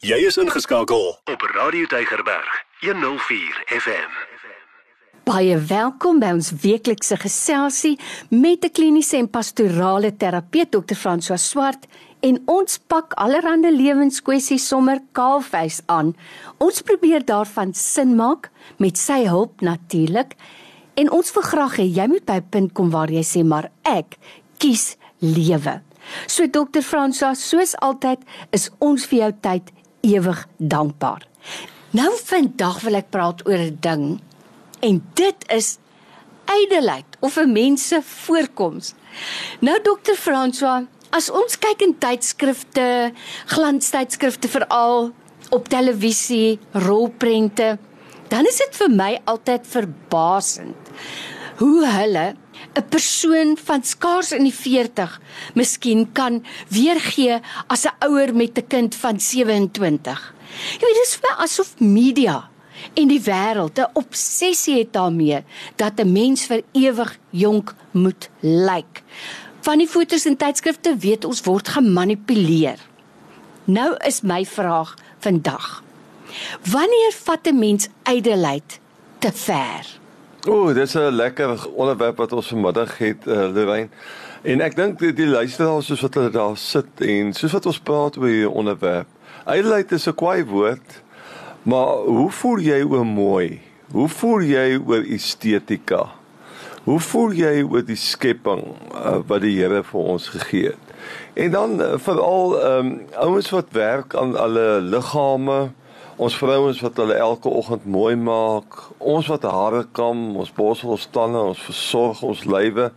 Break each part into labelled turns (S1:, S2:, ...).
S1: Jy is ingeskakel op Radio Tygerberg 104 FM.
S2: Baie welkom by ons weeklikse geselsie met 'n kliniese en pastorale terapeut Dr. François Swart en ons pak allerlei lewenskwessies sommer kaalvuis aan. Ons probeer daarvan sin maak met sy hulp natuurlik. En ons wil graag hê jy moet by 'n punt kom waar jy sê maar ek kies lewe. So Dr. François, soos altyd is ons vir jou tyd ewig dankbaar. Nou vandag wil ek praat oor 'n ding en dit is ydelheid of 'n mens se voorkoms. Nou Dr. François, as ons kyk in tydskrifte, glanstydskrifte veral op televisie, rolprente, dan is dit vir my altyd verbasend hoe hulle 'n persoon van skaars in die 40 miskien kan weergee as 'n ouer met 'n kind van 27. Jy weet dis vir asof media en die wêreld 'n obsessie het daarmee dat 'n mens vir ewig jonk moet lyk. Van die fotos en tydskrifte weet ons word gemanipuleer. Nou is my vraag vandag. Wanneer vat 'n mens ydelheid te ver?
S3: O, dis 'n lekker onderwerp wat ons vanmiddag het, uh, Lorraine. En ek dink die, die luisteraars soos wat hulle daar sit en soos wat ons praat oor hierdie onderwerp. Eintlik is 'n kwaai woord, maar hoe voel jy oor mooi? Hoe voel jy oor estetika? Hoe voel jy oor die skepping uh, wat die Here vir ons gegee het? En dan uh, veral ehm um, ouens wat werk aan alle liggame, Ons vrouens wat hulle elke oggend mooi maak, ons wat hare kam, ons borsel ons tande, ons versorg ons lywe.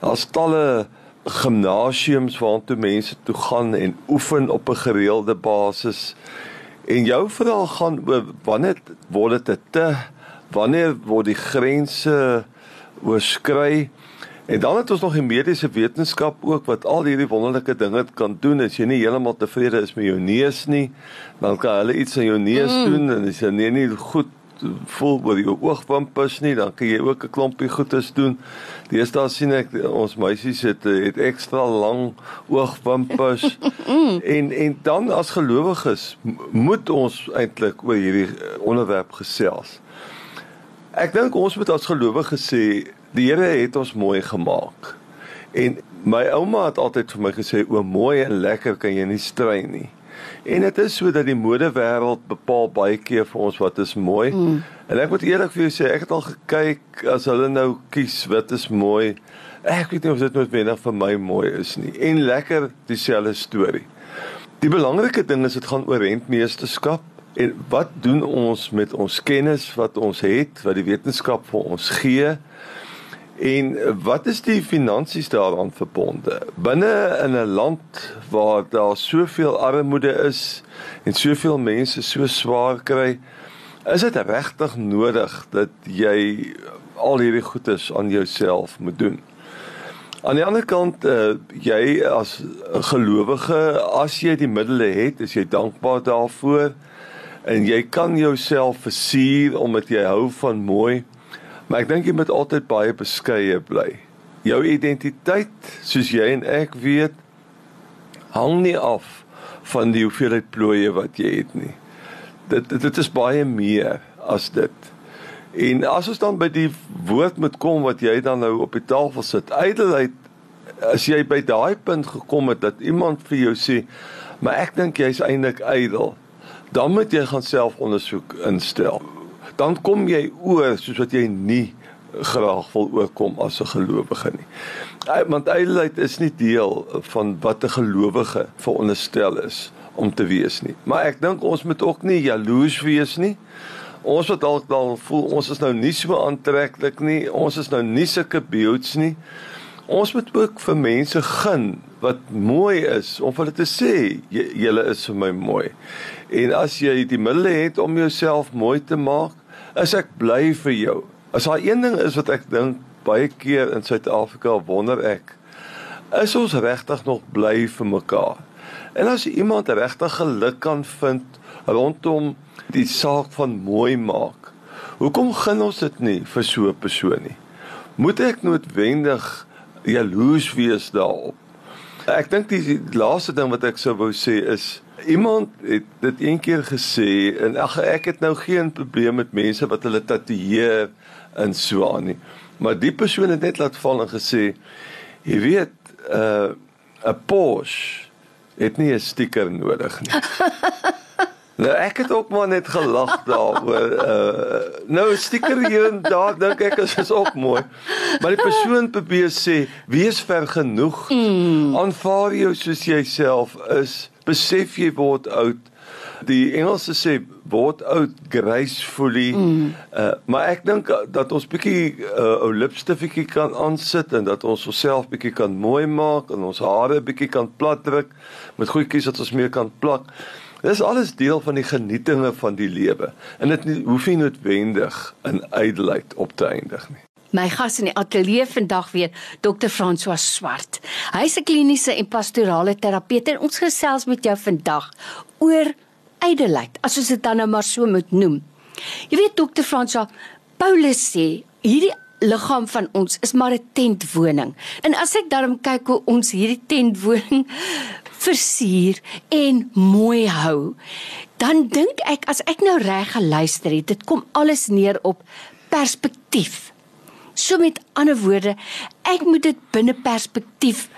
S3: Daar's talle gimnasiums waartoe mense toe gaan en oefen op 'n gereelde basis. En jou vraag gaan oor wanneer word dit te wanneer word die grense oorskry? En dan het ons nog die mediese wetenskap ook wat al hierdie wonderlike dinge kan doen as jy nie heeltemal tevrede is met jou neus nie, dan kan hulle iets aan jou neus mm. doen en as jy nie, nie goed voel oor jou oogwimpers nie, dan kan jy ook 'n klompie goedes doen. Deesdae sien ek ons meisies het het ekstra lang oogwimpers. en en dan as gelowiges moet ons eintlik oor hierdie onderwerp gesels. Ek dink ons moet as gelowiges sê Die Here het ons mooi gemaak. En my ouma het altyd vir my gesê o, mooi en lekker kan jy nie strei nie. En dit is so dat die modewêreld bepaal baie keer vir ons wat is mooi. Mm. En ek moet eerlik vir jou sê, ek het al gekyk as hulle nou kies wat is mooi. Ek weet nie of dit noodwendig vir my mooi is nie. En lekker dieselfde storie. Die belangrike ding is dit gaan oor rentmeesterskap en wat doen ons met ons kennis wat ons het, wat die wetenskap vir ons gee? En wat is die finansies daaraan verbonde? Binne in 'n land waar daar soveel armoede is en soveel mense so swaar kry, is dit regtig nodig dat jy al hierdie goedes aan jouself moet doen. Aan die ander kant, uh, jy as 'n gelowige, as jy die middele het, is jy dankbaar daarvoor en jy kan jouself versier omdat jy hou van mooi Maar ek dink jy moet altyd baie beskeie bly. Jou identiteit, soos jy en ek weet, hang nie af van die hoeveelheid plooie wat jy het nie. Dit dit is baie meer as dit. En as ons dan by die woord moet kom wat jy dan nou op die tafel sit, ydelheid as jy by daai punt gekom het dat iemand vir jou sê, "Maar ek dink jy's eintlik ydel." Dan moet jy gaan selfondersoek instel dan kom jy oor soos wat jy nie graag wil oorkom as 'n gelowige nie. Want ydelheid is nie deel van wat 'n gelowige veronderstel is om te wees nie. Maar ek dink ons moet ook nie jaloers wees nie. Ons wat dalk dan voel ons is nou nie so aantreklik nie, ons is nou nie sulke beelds nie. Ons moet ook vir mense gun wat mooi is om hulle te sê julle is vir my mooi. En as jy die middele het om jouself mooi te maak, is ek bly vir jou. As daar een ding is wat ek dink baie keer in Suid-Afrika wonder ek, is ons regtig nog bly vir mekaar. En as iemand regtig geluk kan vind rondom die saak van mooi maak, hoekom gun ons dit nie vir so 'n persoon nie? Moet ek noodwendig jaloers wees daarop? Ek dink die laaste ding wat ek sou wou sê is Iemand het dit een keer gesê en ag ek het nou geen probleem met mense wat hulle tatoeëer in so aan nie. Maar die persoon het net laat val en gesê jy weet 'n uh, 'n Porsche het nie 'n stiker nodig nie. Nou ek het ook maar net gelag daaroor. Uh nou stiker hier en daar dink ek is is ook mooi. Maar die persoon probeer sê wees vergenoeg. Mm. Aanvaar jou soos jy self is. Besef jy word oud. Die Engelse sê word oud gracefully. Mm. Uh maar ek dink dat ons bietjie uh, ou lipstifie kan aansit en dat ons onsself bietjie kan mooi maak en ons hare bietjie kan platdruk met goedjies wat ons meer kan plak. Dis alles deel van die genietinge van die lewe en dit hoef nie noodwendig in ydelheid op te eindig nie.
S2: My gas in die ateljee vandag weer Dr. François Swart. Hy's 'n kliniese en pastorale terapeut en ons gesels met jou vandag oor ydelheid, as ons dit dan nou maar so moet noem. Jy weet Dr. François, Paulus sê hierdie liggaam van ons is maar 'n tentwoning. En as ek daarom kyk hoe ons hierdie tentwoning versier en mooi hou, dan dink ek as ek nou reg geluister het, dit kom alles neer op perspektief. So met ander woorde, ek moet dit binne perspektief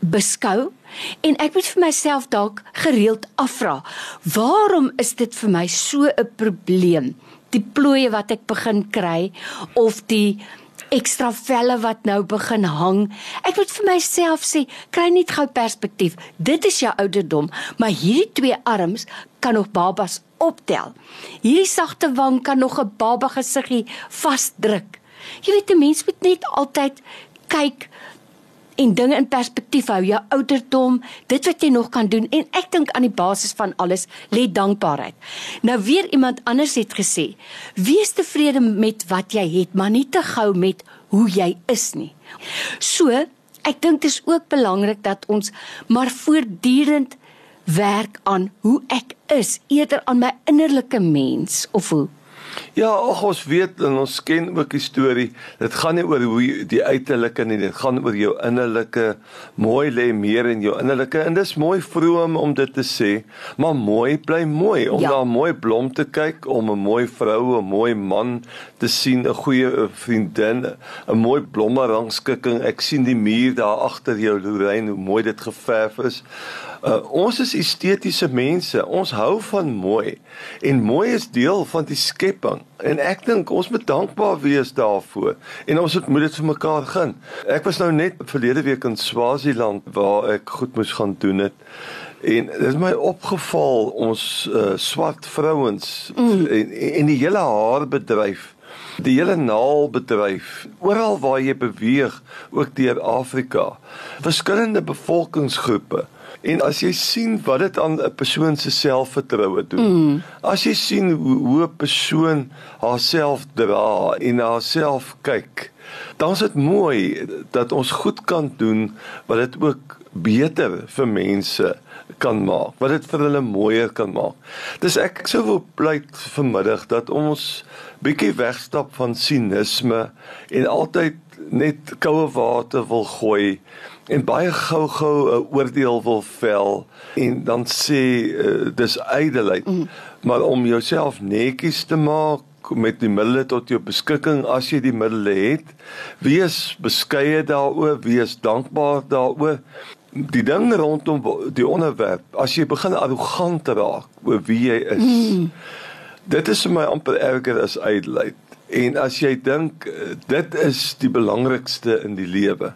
S2: beskou en ek moet vir myself dalk gereeld afvra, waarom is dit vir my so 'n probleem? Die plooie wat ek begin kry of die ekstra velle wat nou begin hang. Ek moet vir myself sê, kry net gou perspektief. Dit is jou ouderdom, maar hierdie twee arms kan nog babas optel. Hierdie sagte wang kan nog 'n baba gesiggie vasdruk. Jy weet 'n mens moet net altyd kyk en dinge in perspektief hou, jou ouderdom, dit wat jy nog kan doen en ek dink aan die basis van alles lê dankbaarheid. Nou weer iemand anders het gesê, wees tevrede met wat jy het, maar nie te gou met hoe jy is nie. So, ek dink dit is ook belangrik dat ons maar voortdurend werk aan hoe ek is eerder aan my innerlike mens of hoe
S3: Ja, ag ons weet en ons ken ook die storie. Dit gaan nie oor hoe die uiterlike nie, dit gaan oor jou innerlike. Mooi lê meer in jou innerlike en dis mooi vroom om dit te sê, maar mooi bly mooi om ja. na 'n mooi blom te kyk, om 'n mooi vrou, 'n mooi man te sien, 'n goeie vriendin, 'n mooi blomme rangskikking. Ek sien die muur daar agter jou Lorraine, hoe mooi dit geverf is. Uh, ons is estetiese mense. Ons hou van mooi en mooi is deel van die skepping. En ek dink ons moet dankbaar wees daarvoor en ons moet dit vir mekaar gun. Ek was nou net verlede week in Swaziland waar ek goed moes gaan doen het. En dit het my opgeval ons uh, swart vrouens mm. en, en die hele haarbedryf die hele naalbedryf oral waar jy beweeg ook deur Afrika verskillende bevolkingsgroepe En as jy sien wat dit aan 'n persoon se selfvertroue doen. Mm. As jy sien hoe, hoe 'n persoon haarself dra en na haarself kyk, dan is dit mooi dat ons goed kan doen wat dit ook beter vir mense kan maak, wat dit vir hulle mooier kan maak. Dis ek sou wil pleit vanmiddag dat ons bietjie wegstap van sinisme en altyd net koue water wil gooi en baie gou-gou 'n oordeel wil vel en dan sê uh, dis ydelheid mm. maar om jouself netjies te maak met die middele tot jou beskikking as jy die middele het wees beskeie daaroor wees dankbaar daaroor die ding rondom die onderwerp as jy begin arrogant raak oor wie jy is mm. dit is vir my amper erger as ydelheid en as jy dink eh, dit is die belangrikste in die lewe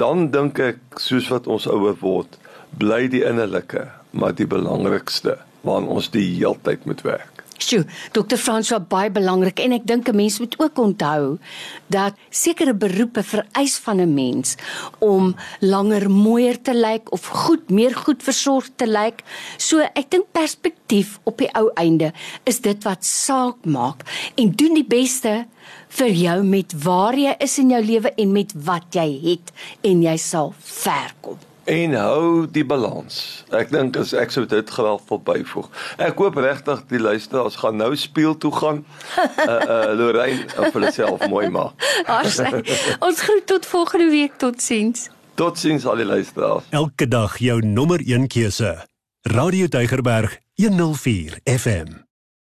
S3: dan dink ek soos wat ons ouer word, bly die innerlike, maar die belangrikste waaraan ons die heeltyd moet werk.
S2: Sjoe, Dr. François baie belangrik en ek dink 'n mens moet ook onthou dat sekere beroepe vereis van 'n mens om langer mooier te lyk of goed meer goed versorg te lyk. So ek dink perspektief op die ou einde is dit wat saak maak en doen die beste vir jou met waar jy is in jou lewe en met wat jy het en jy sal ver kom.
S3: En hou die balans. Ek dink as ek sou dit graag verbyvoeg. Ek hoop regtig die luisteraars gaan nou speel toe gaan. Uh uh Lorraine op hulle self mooi maak.
S2: Ons groet tot volgende week. Totsiens.
S3: Totsiens al die luisteraars.
S1: Elke dag jou nommer 1 keuse. Radio Deugerberg 104 FM.